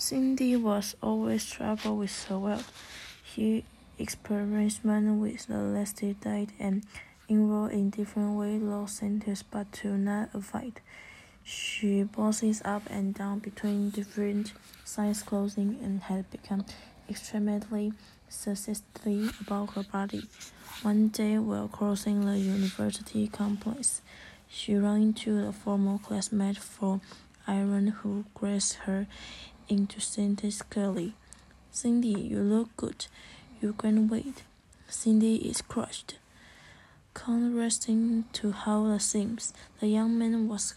Cindy was always troubled with her wealth. She experimented with the lasting diet and enrolled in different weight loss centers but to not avoid. She bounces up and down between different size clothing and had become extremely sensitive about her body. One day, while crossing the university complex, she ran into a former classmate for Iran who grazed her enthusiastically. Cindy, you look good. You gained weight. Cindy is crushed. Contrasting to how it seems, the young man was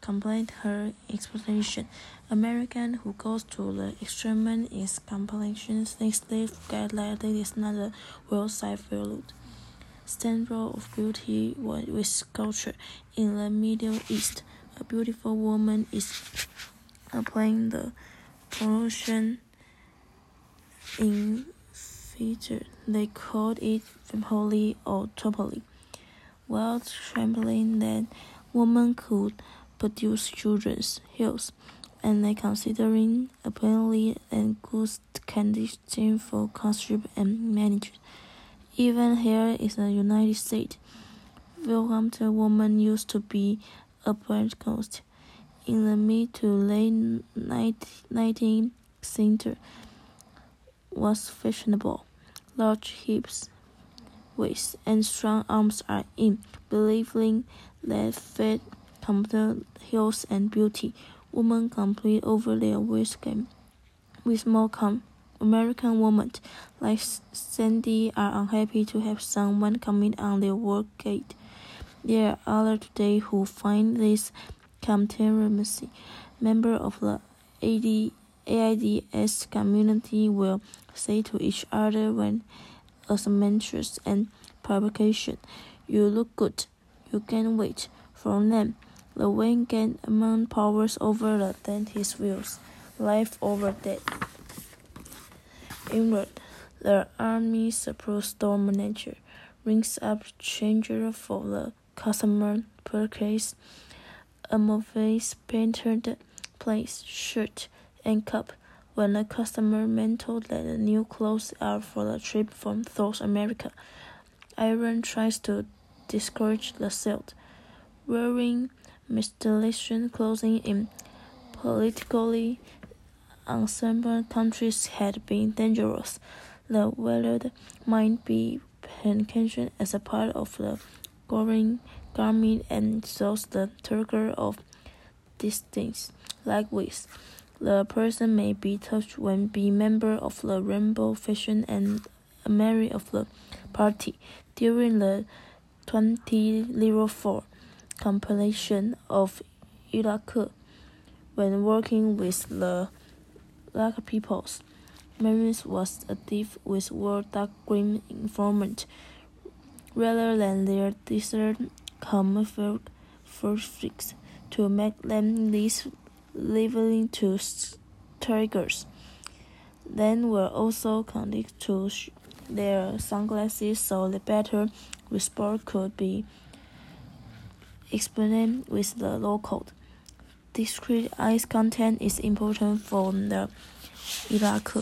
complete her explanation. American who goes to the extreme is completion thinks they forget that it is not a well-side valued standard of beauty with culture. In the Middle East, a beautiful woman is applying the in feature. They called it holy or topoli. While trembling that woman could produce children's health, and they considering apparently and good condition for concept and management. Even here in the United States, Wilhelmina woman used to be a brand ghost. In the mid to late 19th century, was fashionable. Large hips, waist, and strong arms are in, believing that fat complete health and beauty. Women complete over their waist game. With more com American women like Sandy are unhappy to have someone comment on their work gate. There are others today who find this contaminacy. Members of the AD, AIDS community will say to each other when a assumptions and publication, you look good, you can wait. From them, the Wayne gained among powers over the dentist's wills, life over death. Inward, the Army support store manager rings up changer for the customer purchase a Movies painted place, shirt, and cup. When a customer mentioned that the new clothes are for the trip from South America, Iron tries to discourage the sale. Wearing mysterious clothing in politically unstable countries had been dangerous. The wallet might be packaged as a part of the growing garment and shows the trigger of distance. Likewise, the person may be touched when be member of the rainbow fashion and a member of the party during the 2004 compilation of Iraq when working with the Black peoples. Maris was a thief with world dark green informant rather than their desert camouflage freaks to make them less living to tigers. Then were also connected to their sunglasses so the better response could be explained with the local. Discrete ice content is important for the Iraq.